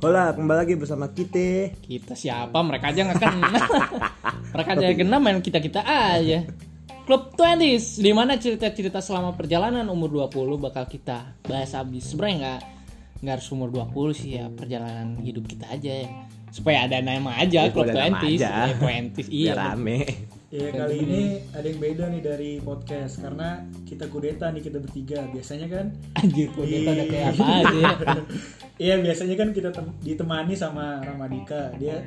Hola, kembali lagi bersama kita. Kita siapa? Mereka aja nggak kenal. Mereka aja kenal main kita-kita aja. Klub 20 di mana cerita-cerita selama perjalanan umur 20 bakal kita bahas habis. Sebenarnya nggak nggak harus umur 20 sih ya, perjalanan hidup kita aja ya. Supaya ada nama aja Ya, Klub ada nama 20 aja. Ya, 20 iya. Biar rame. Ya kali ini ada yang beda nih dari podcast karena kita kudeta nih kita bertiga. Biasanya kan Anjir, kok dia ada kayak apa aja ya. Iya biasanya kan kita tem- ditemani sama Ramadika. Dia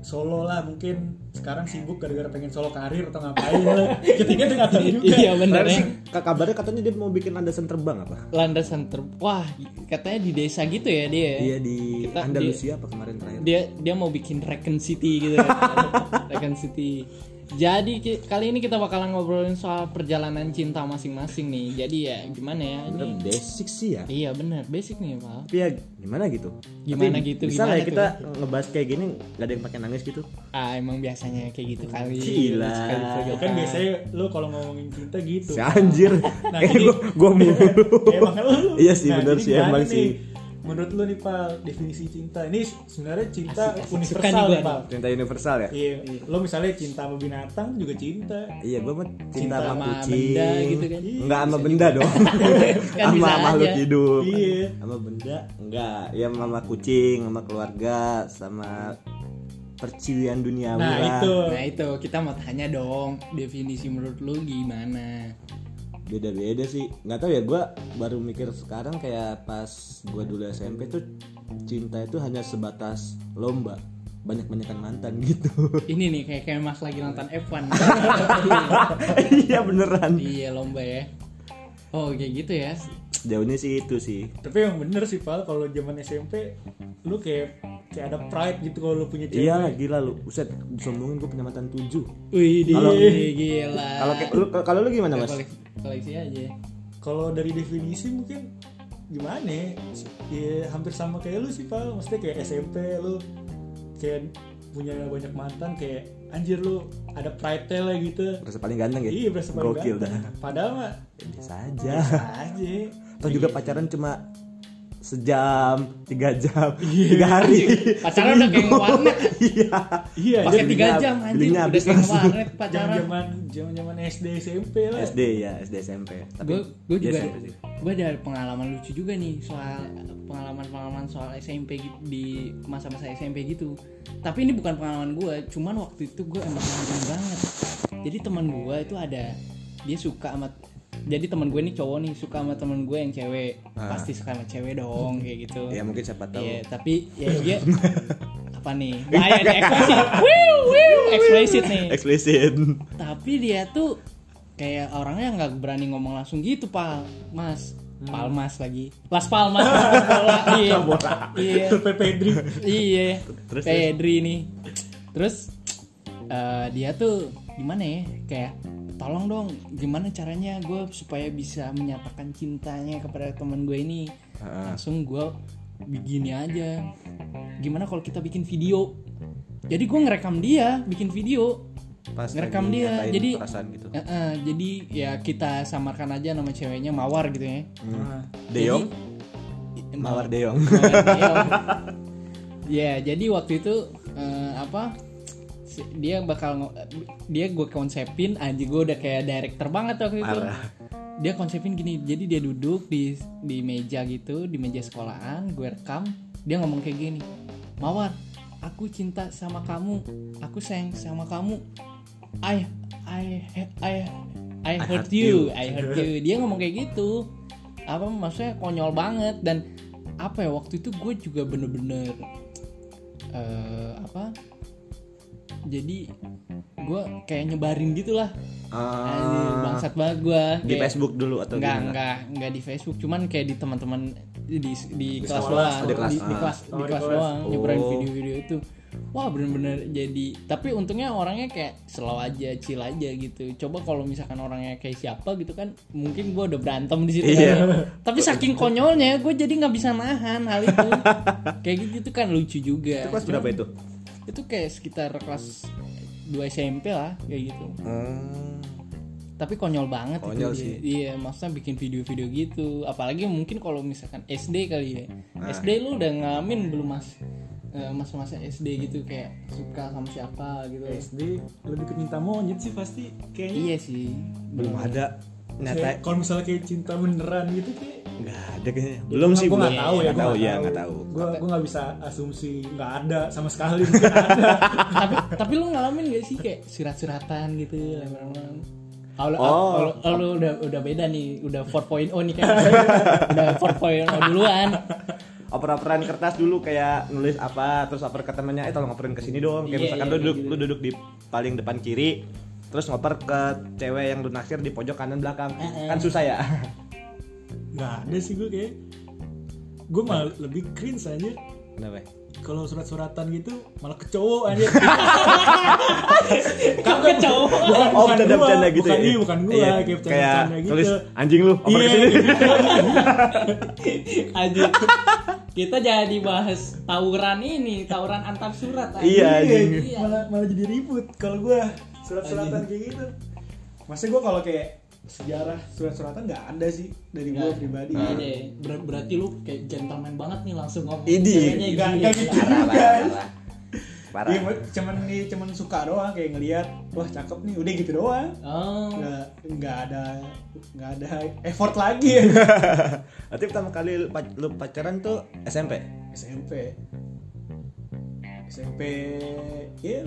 solo lah mungkin sekarang sibuk gara-gara pengen solo karir atau ngapain lah. Kita nggak tahu juga. Iya bener Terakhir ya. kabarnya katanya dia mau bikin landasan terbang apa? Landasan ter Wah, katanya di desa gitu ya dia. Iya di Kita- Andalusia apa kemarin terakhir? dia dia mau bikin Recon City gitu Recon City jadi ki- kali ini kita bakalan ngobrolin soal perjalanan cinta masing-masing nih jadi ya gimana ya Bener, ini basic sih ya. iya bener basic nih pak Tapi ya gimana gitu? Gimana Tapi gitu, Bisa lah ya gimana kita ngebahas kayak gini gak ada yang pakai nangis gitu. ah emang biasanya kayak gitu kali Gila. Sekali Ya kan biasanya lu kalau ngomongin cinta gitu. Si anjir. Nah, eh jadi- gua gua mulu. Emang lu. Iya sih, Nah, bener sih, emang nih? sih. Menurut lu nih Pak definisi cinta ini sebenarnya cinta Asik, asik. Universal nih nih Pak. Cinta universal ya? Iya, lo misalnya cinta sama binatang juga cinta. Iya, gua mah cinta, cinta sama sama kucing. benda gitu kan Enggak sama benda dong. Kan sama bisa makhluk aja. hidup. Iya. Sama benda enggak. Ya sama kucing, sama keluarga, sama perciwian duniawi Nah, lah. itu. nah itu kita mau tanya dong definisi menurut lu gimana Beda-beda sih. Nggak tahu ya gua baru mikir sekarang kayak pas gua dulu SMP tuh cinta itu hanya sebatas lomba. Banyak-banyakan mantan gitu. ini nih kayak kayak mas lagi nonton F1 Iya beneran. iya lomba ya oh kayak gitu ya Jauhnya sih itu sih. Tapi yang bener sih Pak, kalau zaman SMP lu kayak kayak ada pride gitu kalau lu punya cewek. Iya lah gila lu. Buset, disombongin gua punya mantan tujuh. Wih, Kalau- gila. Kalau kayak lu kalau lu gimana, Mas? Kolek- koleksi aja. Kalau dari definisi mungkin gimana ya? Ya hampir sama kayak lu sih Pak. Maksudnya kayak SMP lu kayak punya banyak mantan kayak anjir lu ada pride lah gitu. Merasa paling ganteng ya? Iya berasa paling Gokil ganteng. dah. Padahal mah Biasa aja. biasa aja. Atau juga pacaran cuma sejam, tiga jam, Iya. tiga hari. Pacaran udah kayak warnet. Iya. Iya, Pakai tiga jam billingnya udah kayak warnet pacaran. Zaman zaman zaman SD SMP lah. SD ya, SD SMP. Tapi Gue gue iya juga iya gue ada pengalaman lucu juga nih soal pengalaman-pengalaman soal SMP gitu- di masa-masa SMP gitu. Tapi ini bukan pengalaman gue, cuman waktu itu gue emang banget. Jadi teman gue itu ada dia suka sama jadi teman gue nih cowok nih suka sama teman gue yang cewek Ah. pasti suka sama cewek dong kayak gitu Ya mungkin siapa tahu. Iya, tapi ya dia apa nih? Bahaya nih eksplisit. Wiu, wiu, eksplisit nih. Eksplisit. Tapi dia tuh kayak orangnya nggak berani ngomong langsung gitu, Pal. Mas. Palmas lagi. Las Palmas bola. Iya. Iya. Pedri. Iya. Terus, Pedri nih. Terus eh, dia tuh gimana ya? Kayak tolong dong gimana caranya gue supaya bisa menyatakan cintanya kepada teman gue ini Heeh. langsung gue begini aja gimana kalau kita bikin video jadi gue ngerekam dia bikin video Pas Ngerekam dia, jadi- perasaan gitu. Eh, eh, jadi ya kita samarkan aja nama ceweknya Mawar gitu ya Deong, Jadi- Mawar Deong. Mawar Deong. ya jadi waktu itu eh, apa dia bakal dia gue konsepin aja gue udah kayak director banget waktu itu Parah. dia konsepin gini jadi dia duduk di di meja gitu di meja sekolahan gue rekam dia ngomong kayak gini mawar aku cinta sama kamu aku sayang sama kamu I I I I hurt hurt you you. I hurt you dia ngomong kayak gitu apa maksudnya konyol banget dan apa ya waktu itu gue juga bener-bener eh, apa jadi gue kayak nyebarin gitulah Anjir, Ah, bangsat banget gue di Facebook dulu atau Enggak, gimana? enggak, enggak di Facebook, cuman kayak di teman-teman di di, kelas sekolah, doang, di kelas. di, di kelas Oh, di di kelas kelas. doang, nyebarin Oh. video-video itu. Wah, bener-bener jadi tapi untungnya orangnya kayak slow aja, chill aja gitu. Coba kalau misalkan orangnya kayak siapa gitu kan, mungkin gue udah berantem di situ. Iya. kan. Tapi saking konyolnya, gue jadi nggak bisa nahan hal itu. kayak gitu tuh kan lucu juga. Itu kelas berapa itu? Itu kayak sekitar kelas 2 SMP lah, kayak gitu. Hmm. tapi konyol banget Konyol itu sih. dia. Iya, maksudnya bikin video-video gitu. Apalagi mungkin kalau misalkan SD kali ya. Nah. SD lu udah ngamin belum Mas? Eh, Masa-masa SD gitu kayak suka sama siapa gitu. SD lebih ke cinta monyet sih pasti kayaknya Iya sih. belum ada nyata Kayak kalau misalnya kayak cinta beneran gitu kayak nggak ada kayaknya belum sih gue belum nggak tahu ya tahu ya nggak tahu gue gue nggak bisa asumsi nggak ada sama sekali mungkin ada tapi tapi lu ngalamin gak sih kayak surat-suratan gitu lempar-lemparan? Kalau Oh. kalau kalau udah udah beda nih, udah 4.0 nih kan. udah 4.0 duluan. oper-operan kertas dulu kayak nulis apa terus oper ke temennya eh tolong operin ke sini dong kayak Iya, misalkan iya, lu duduk gitu. lu duduk di paling depan kiri terus ngoper ke cewek yang lu naksir di pojok kanan belakang Eh, eh. kan susah ya nggak ada sih gue kayak gue malah lebih cringe aja kenapa kalau surat-suratan gitu malah ke cowok aja Kamu ke cowok. bukan, oh bukan bercanda gua, bercanda gitu bukan ya iya, bukan gue Iya, kayak bercanda gitu tulis anjing lu iya ke sini gitu. Aja. Kita jadi bahas tawuran ini, tawuran antar surat. aja. Iya, anjing. Iya. malah malah jadi ribut kalau gue surat-suratan kayak gitu. Masa gue kalau kayak sejarah surat-suratan nggak ada sih dari gue pribadi. Iya deh. Ber- berarti lu kayak gentleman banget nih langsung ngomong. Ceweknya Nggak- gitu. parah parah Iya, cuman nih cuman suka doang kayak ngelihat wah cakep nih. Udah gitu doang. Oh. nggak nggak ada nggak ada effort lagi. Ya berarti pertama kali lu pacaran tuh SMP SMP SMP ya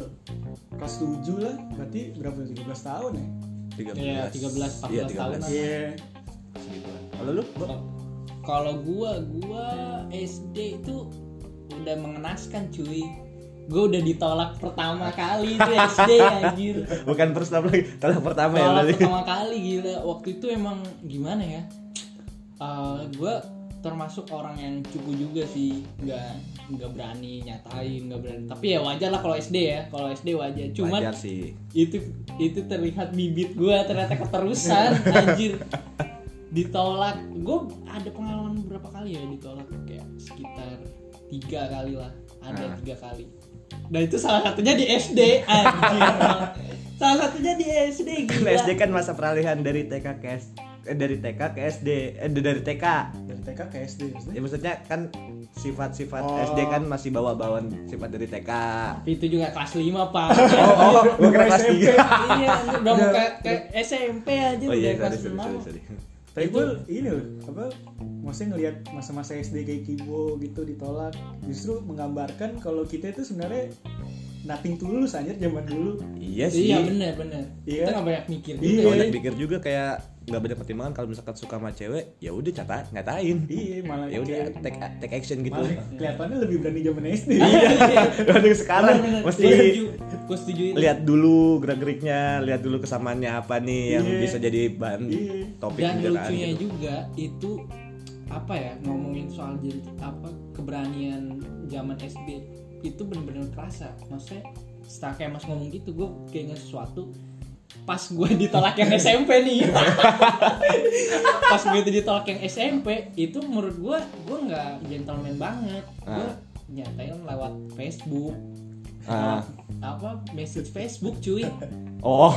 kelas 7 lah berarti berapa 13 tahun ya 13 Iya, 13, 14 Iya, tahun 13. lah. iya kalau lu? Kalau gua gua SD itu udah mengenaskan cuy. Gua udah ditolak pertama kali itu SD anjir. bukan first love lagi tolak pertama ya Tolak berarti pertama kali gila. Waktu itu emang gimana ya? Eh gua termasuk orang yang cupu juga sih. Nggak nggak berani nyatain nggak berani. Tapi ya wajar lah kalau SD ya. Kalau SD wajar. Cuman wajar sih. itu itu terlihat bibit gua ternyata keterusan. Anjir. Ditolak. Gue ada pengalaman berapa kali ya ditolak. Kayak sekitar tiga kali lah. Ada Ah. tiga kali. Dan itu salah satunya di SD anjir. Salah satunya di SD kan gila. SD kan masa peralihan dari TK ke S eh, dari TK ke SD eh dari TK TK ke SD maksudnya. ya maksudnya kan sifat-sifat Oh. SD kan masih bawa-bawaan sifat dari TK tapi itu juga kelas 5 pak oh oh gua kira kelas SMP. tiga iya anjir, udah mau ke, ke SMP aja oh udah iya sorry kelas sorry 6 sorry, sorry. Tapi gue ini loh, apa maksudnya ngelihat masa-masa SD kayak Kibo gitu ditolak, justru menggambarkan kalau kita itu sebenarnya nothing tulus anjir zaman dulu. iya sih iya bener bener Iya. kita nggak banyak mikir Iya. juga banyak pikir juga kayak nggak banyak pertimbangan kalau misalkan suka sama cewek ya udah cata ngatain Iya, malah ya udah take take action gitu malah kelihatannya lebih berani zaman SD. iya Waduh sekarang Bener, bener. mesti setuju. Lihat dulu gerak-geriknya lihat dulu kesamaannya apa nih yang Iya. bisa jadi bahan Iya. topik dan kan, lucunya gitu. juga itu apa ya ngomongin soal jadi apa keberanian zaman SD itu bener-bener kerasa. Maksudnya setelah kayak mas ngomong gitu gue kayaknya sesuatu. Pas gue ditolak yang SMP nih. Pas gue itu ditolak yang SMP itu menurut gue gue nggak gentleman banget. Gue Ah. nyatain lewat Facebook. Ah. apa message Facebook cuy. Oh.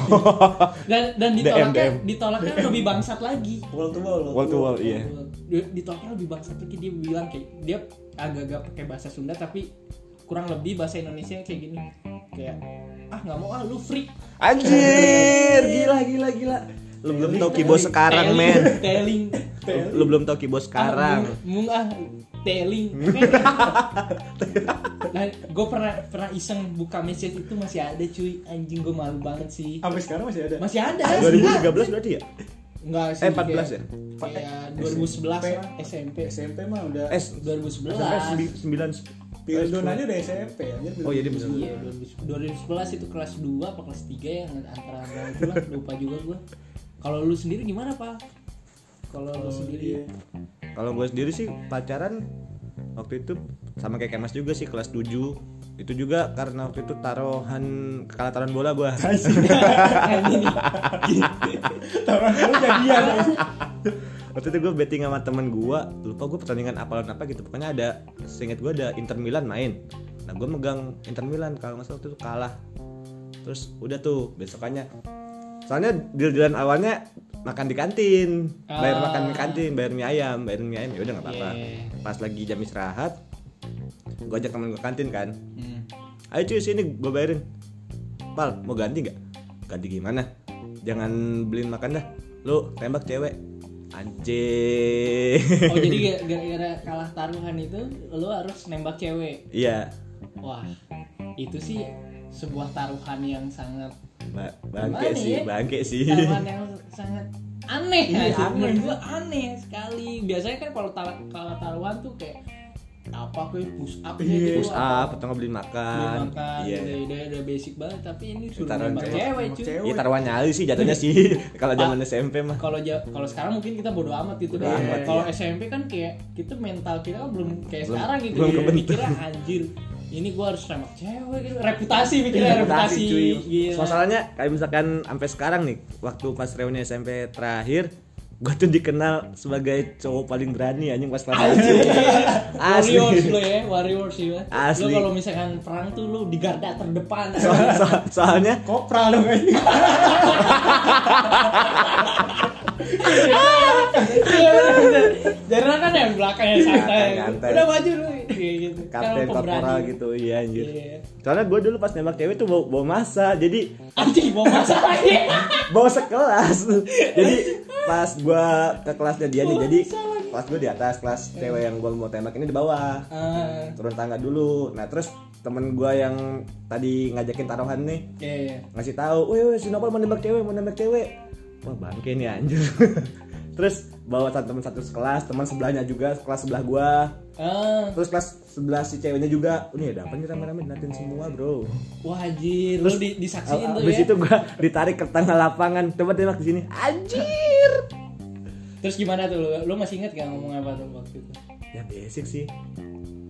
Dan dan ditolaknya DM. ditolaknya lebih bangsat lagi. Wall to wall. wall to wall. iya. Ditolaknya lebih bangsat lagi. Dia bilang kayak dia agak-agak pakai bahasa Sunda tapi kurang lebih bahasa Indonesia kayak gini. Kayak ah nggak mau ah lu freak. Anjir gila gila gila. Lu belum tahu kibo sekarang men. telling lu, lu belum tahu kibo sekarang. ah, mung, mung ah telling nah gue pernah pernah iseng buka message itu masih ada cuy. Anjing gue malu banget sih. Sampai sekarang masih ada. masih ada. 2013 berarti ya Enggak sih Eh, 14 kayak- ya? kayak 2011 lah SMP SMP mah udah eh 2011 sembilan Pildon aja udah SMP anjir. oh iya dia bener Iya, 2000 2011 itu kelas 2 apa kelas 3 ya antara antara itu lah lupa juga gua. Kalau lu sendiri gimana, Pak? Kalau lu sendiri Iya. kalau gue sendiri sih pacaran waktu itu sama kayak Kemas juga sih kelas 7 itu juga karena waktu itu taruhan kalah taruhan bola gue. Taruhan jadian. waktu itu gue betting sama temen gue lupa gue pertandingan apa lawan apa gitu. Pokoknya ada seinget gue ada Inter Milan main. Nah gue megang Inter Milan. Kalau nggak salah waktu itu kalah. Terus udah tuh besokannya. Soalnya deal-dealan awalnya makan di kantin. Bayar Ah. makan di kantin bayar mie ayam bayar mie ayam. Ya udah nggak apa-apa. Iya. pas lagi jam istirahat gue ajak temen gue kantin kan Hmm. ayo cuy sini gue bayarin pal mau ganti nggak ganti gimana jangan beliin makan dah lu tembak cewek anjing Oh jadi gara- gara-gara kalah taruhan itu lu harus nembak cewek. iya Wah, itu sih sebuah taruhan yang sangat ba- bangke sih ya? bangke sih taruhan yang sangat aneh Iya, aneh. Gua aneh sekali. Biasanya kan kalau tar- kalau taruhan tuh kayak apa kayak push up Iya, gitu push up atau nggak beliin beli makan makan iya udah, udah basic banget tapi ini suruh Taruhan nembak cewek. cewek cuy. Iya taruhan nyali sih jatuhnya sih kalau zaman SMP mah kalau ja- kalau sekarang mungkin kita bodo amat gitu deh. amat, Kalau iya. SMP kan kayak kita mental kita kan belum kayak Belum- sekarang gitu. belum ya. kebentuk. Anjir. Ini gua harus nembak cewek gitu. Reputasi mikirnya Iya, reputasi. cuy. Gila. Masalahnya kayak misalkan sampai sekarang nih, waktu pas reuni SMP terakhir, gue tuh dikenal sebagai cowok paling berani anjing pas satu. Asli. Warriors lo ya, warriors ya. Asli. Lo kalau misalkan perang tuh lo di garda terdepan. So- so- soalnya kopral dong anjing Jadi kan yang belakangnya santai. Santai. Udah maju lo kayak gitu. Kapten korporal gitu, iya anjir. Iya. Soalnya gue dulu pas nembak cewek tuh bawa, bawa masa, jadi Anjing mau masak lagi. bawa sekelas. jadi pas gue ke kelasnya dia nih, Bawa jadi masa kelas gue di atas, kelas cewek yang gue mau tembak ini di bawah. Ah, Turun tangga dulu. Nah terus temen gue yang tadi ngajakin taruhan nih, Iya, iya. ngasih tahu, wih, wih si Nopal mau nembak cewek, mau nembak cewek. Wah bangke nih anjir. Terus bawa teman satu sekelas, teman sebelahnya juga, kelas sebelah gua. Ah, Terus kelas sebelah si ceweknya juga. Oh, Ini ada apa nih rame-rame natin semua, Bro. wah anjir, lu di, disaksiin tuh Habis ya. itu gua ditarik ke tengah lapangan. Coba tembak di sini. Anjir. Terus gimana tuh lu? Lu masih inget gak ngomong apa tuh waktu itu? Ya basic sih.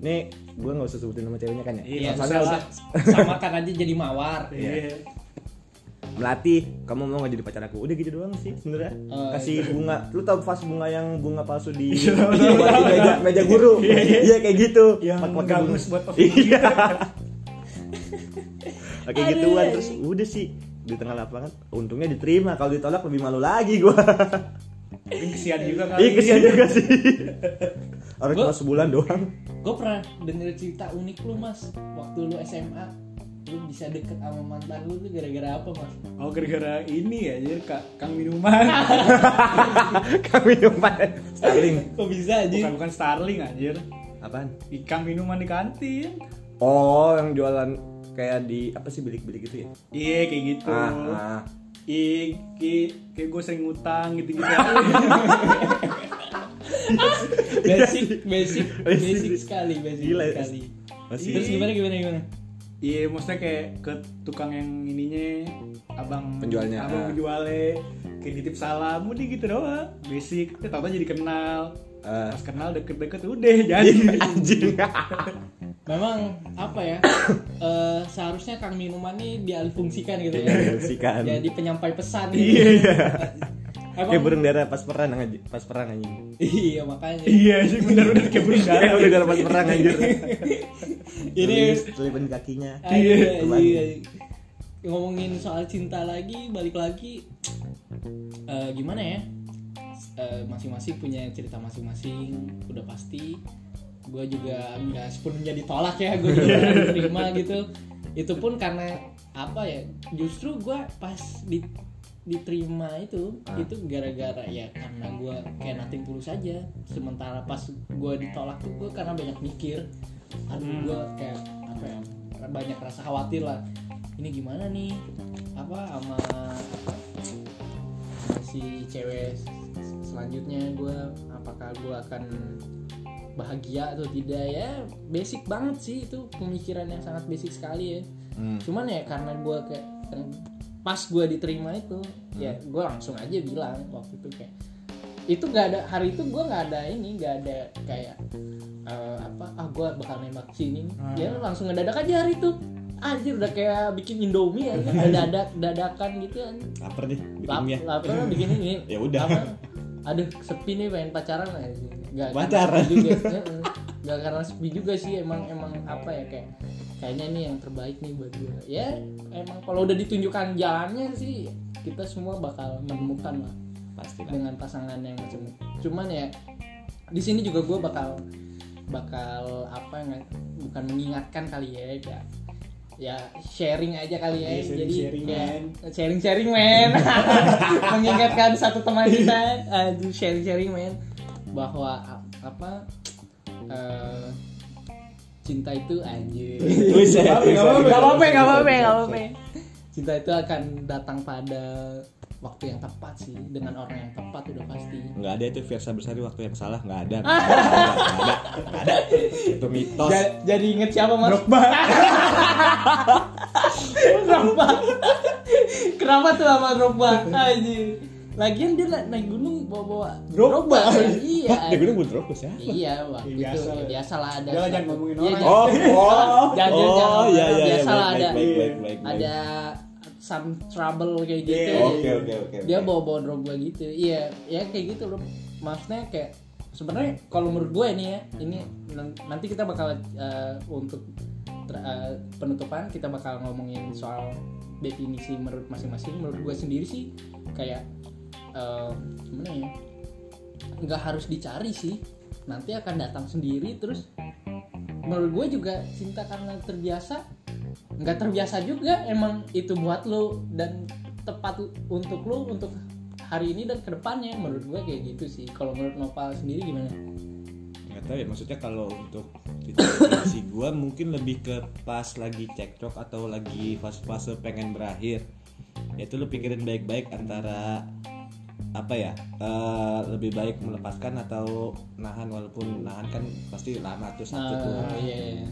Nih, gua nggak usah sebutin nama ceweknya kan ya. Iya, Soalnya udah samakan aja jadi mawar. iya melatih kamu mau nggak jadi pacar aku? Udah gitu doang sih sebenarnya. Oh, kasih bunga. Lu tau vas bunga yang bunga palsu di, di meja, meja guru? Iya kayak gitu. Yang gabus buat iya. Aduh, gituan. Terus udah sih di tengah lapangan untungnya diterima. Kalau ditolak lebih malu lagi gua. Kesian juga kali. Iya kesian juga sih. Orang cuma sebulan doang. Gue pernah denger cerita unik lu mas Waktu lu SMA Lu bisa deket sama mantan lu tuh gara-gara apa mas? oh gara-gara ini ya jadi kak kang minuman kami minuman Starling Kok bisa aja? bukan bukan starling anjir apaan ikan minuman di kantin oh yang jualan kayak di apa sih bilik-bilik gitu ya iya kayak gitu ah, ah. Iya, kayak, kayak gue sering ngutang gitu-gitu. Basic, basic, Basic. basic sekali, basic Gila, sekali masih Terus gimana, gimana, gimana? Iya, maksudnya kayak ke tukang yang ininya, abang Penjualnya, abang ah. penjualnya, kayak nitip salam, udah gitu doang. Basic, tapi tau jadi kenal. Ah. Pas kenal deket-deket udah jadi. anjing Memang apa ya? eh, seharusnya kang minuman ini dialihfungsikan gitu ya. Dialihfungsikan. Jadi penyampai pesan. Iya, Gitu. iya. Emang, kayak burung dara pas perang aja pas perang anjing Iya makanya. iya sih bener-bener kayak burung kayak dara. burung dara pas perang anjir Ini selipan kakinya. Aduh, Teman. iya. ngomongin soal cinta lagi balik lagi. Eh, gimana ya? Eh, masing-masing punya cerita masing-masing udah pasti. Gue juga nggak sepenuhnya ditolak ya gue juga diterima gitu. Itu pun karena apa ya? Justru gue pas di diterima itu Ah. itu gara-gara ya karena gue kayak nating tulus aja. Sementara pas gue ditolak tuh gue karena banyak mikir aduh Hmm. gue kayak apa ya banyak rasa khawatir lah. Ini gimana nih? Apa sama apa, si cewek selanjutnya gue apakah gue akan bahagia atau tidak? Ya basic banget sih itu pemikiran yang sangat basic sekali ya. Hmm. cuman ya karena gue kayak kan pas gue diterima itu ya gue langsung aja bilang waktu itu kayak itu nggak ada hari itu gue nggak ada ini nggak ada kayak eh, apa ah gue bakal nembak sini Hmm. ya langsung ngedadak aja hari itu. Anjir udah kayak bikin indomie aja dadak dadakan gitu kan? Lapar nih Lap, bikinnya lapar lah bikin ini. Ya udah. Apa, aduh sepi nih pengen pacaran lah nggak Pacaran. juga. Nggak karena sepi juga sih emang emang apa ya kayak kayaknya ini yang terbaik nih buat gue ya emang kalau udah ditunjukkan jalannya sih kita semua bakal menemukan lah pasti lah dengan pasangan yang macam cuman ya di sini juga gue bakal bakal apa nggak bukan mengingatkan kali ya ya ya sharing aja kali ya. Iya, sharing- jadi sharing, kayak man. sharing sharing men. Mengingatkan satu teman kita. Aduh sharing sharing men. Bahwa apa eh, cinta itu anjir. Nggak apa-apa, Gak apa-apa, gak apa-apa, gak apa-apa. Cinta itu akan datang pada waktu yang tepat sih, dengan orang yang tepat udah pasti. nggak ada itu Versa Bersari waktu yang salah nggak ada nggak ada nggak ada itu mitos Ja- jadi inget siapa mas? Drogba Drogba. Kenapa tuh sama Drogba? Anjir. Lagian dia na- naik gunung bawa-bawa Drogba. Iya. dia bilang gue terus ya Iya, waktu Ya, biasa itu ya, biasa lah ada. Jangan- jangan ngomongin Iya, orang. oh oh jangan jangan oh jangan. iya iya biasa lah baik, ada baik, baik, baik, baik, baik. ada some trouble kayak gitu. Oke oke oke dia oke. bawa bawa Drogba gitu iya ya kayak gitu loh maksudnya kayak sebenarnya kalau menurut gue ini ya ini nan- nanti kita bakal eh, untuk eh, penutupan kita bakal ngomongin soal definisi menurut masing-masing menurut gue sendiri sih kayak eh, gimana ya nggak harus dicari sih nanti akan datang sendiri terus menurut gue juga cinta karena terbiasa nggak terbiasa juga emang itu buat lo dan tepat untuk lo untuk hari ini dan ke depannya. Menurut gue kayak gitu sih. Kalau menurut Nopal sendiri gimana? Nggak tahu ya maksudnya kalau untuk definisi gue mungkin lebih ke pas lagi cekcok atau lagi fase-fase pengen berakhir. Itu lu pikirin baik-baik antara apa ya eh, lebih baik melepaskan atau nahan walaupun nahan kan pasti lama tuh sakit tuh. nah, iya, iya.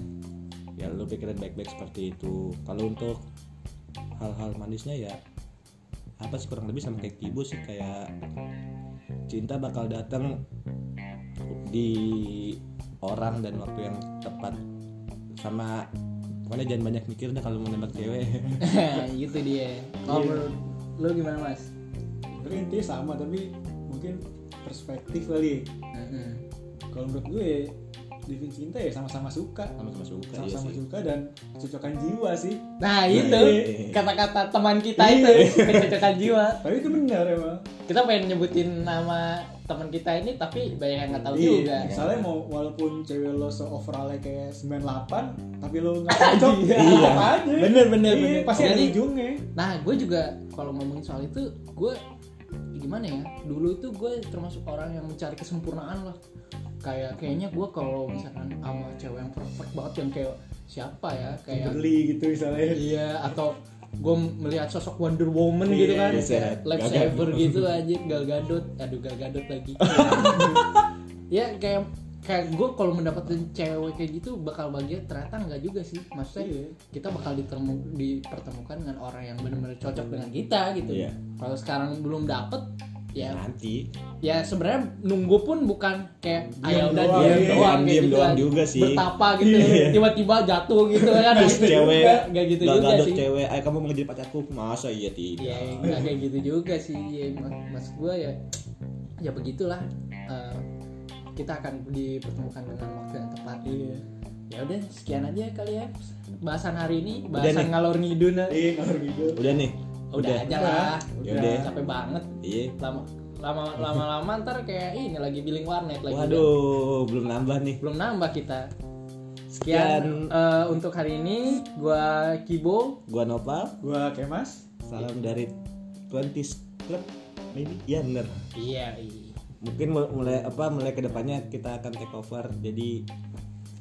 Ya lu pikirin baik-baik seperti itu. Kalau untuk hal-hal manisnya ya apa sih kurang lebih sama kayak Kibo sih kayak cinta bakal datang di orang dan waktu yang tepat. Sama pokoknya jangan banyak mikir dah kalau mau nembak cewek. Gitu dia. Kalau Iya. menurut lo gimana mas? Tapi intinya sama tapi mungkin perspektif kali. Heeh. kalau menurut gue definisi cinta ya sama-sama suka sama-sama suka iya sama-sama sih suka dan kecocokan jiwa sih nah itu iya. kata-kata teman kita itu kecocokan jiwa tapi itu benar emang kita pengen nyebutin nama teman kita ini tapi banyak yang nggak tahu Iya, juga misalnya mau walaupun cewek lo se overallnya kayak 98 tapi lo nggak cocok Iya. apa aja Bener, bener, Iya, bener. pasti ada ujungnya Nah, gue juga kalau ngomongin soal itu, gue gimana ya? Dulu itu gue termasuk orang yang mencari kesempurnaan loh. Kayak kayaknya gue kalau misalkan sama cewek yang perfect banget yang kayak siapa ya? Kayak beli gitu misalnya iya atau gue melihat sosok Wonder Woman Iya, gitu kan, iya, kayak Gal lifesaver Gadot. gitu aja, Gal Gadot, aduh Gal Gadot lagi. ya kayak kayak gue kalau mendapatkan cewek kayak gitu bakal bahagia ternyata enggak juga sih maksudnya Iya. kita bakal ditemu, dipertemukan dengan orang yang benar-benar cocok dengan kita gitu Iya. kalau sekarang belum dapet ya nanti. Ya sebenarnya nunggu pun bukan kayak Diam ayo udah doang, diam iya. doang gitu doang aja. juga sih. bertapa gitu Iya. tiba-tiba jatuh gitu kan. Terus cewek. Nggak- nggak gitu juga sih. cewek. Ayo kamu mau jadi pacarku. Masa iya tidak? Ya nggak kayak gitu juga sih. Ya, mas, mas gue ya ya begitulah. Eh, kita akan dipertemukan dengan waktu yang tepat. Iya. Ya udah sekian aja kali ya. Bahasan hari ini bahasan ngalor ngidun ya. iya kalau gitu udah nih udah, aja lah. Yaudah. capek banget. Iya. Lama lama lama lama ntar kayak ini lagi billing warnet lagi. Waduh belum nambah nih. Belum nambah kita. Sekian. sekian eh, untuk hari ini gua Kibo. Gua Nopal. Gua kemas. Salam dari 20 Club ini iya bener. Iya iya. Mungkin mul- mulai apa mulai ke depannya kita akan take over. Jadi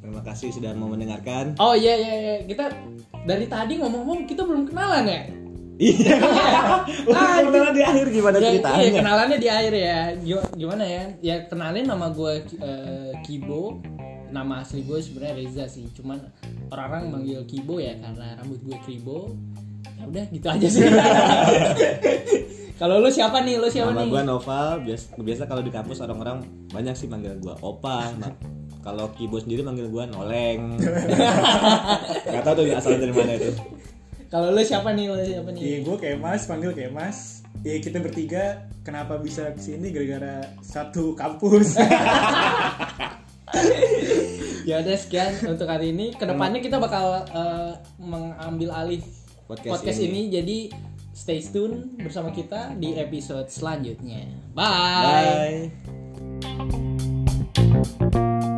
terima kasih sudah mau mendengarkan. Oh iya iya iya. Kita dari tadi ngomong-ngomong kita belum kenalan ya iya. Ah kenalan di akhir gimana Ya, ceritanya? iya kenalannya di akhir ya. Gim- gimana ya? Ya kenalin nama gue Kibo. Nama asli gue sebenarnya Reza sih. Cuman orang-orang manggil Kibo ya karena rambut gue Kibo. Ya udah gitu aja sih. Kalau lu siapa nih? Lu siapa nama nih? gua Noval. Biasa biasa kalau di kampus orang-orang banyak sih manggil gua Opa. Nah, kalau Kibo sendiri manggil gua Noleng. Nggak tahu tuh asal dari mana itu kalau lu siapa nih lu siapa nih iya gua kemas panggil kemas Iya kita bertiga kenapa bisa ke sini gara-gara satu kampus ya udah sekian untuk hari ini ke depannya kita bakal eh, mengambil alih Podcast podcast, ini. ini. jadi stay tune bersama kita di episode selanjutnya bye. Bye.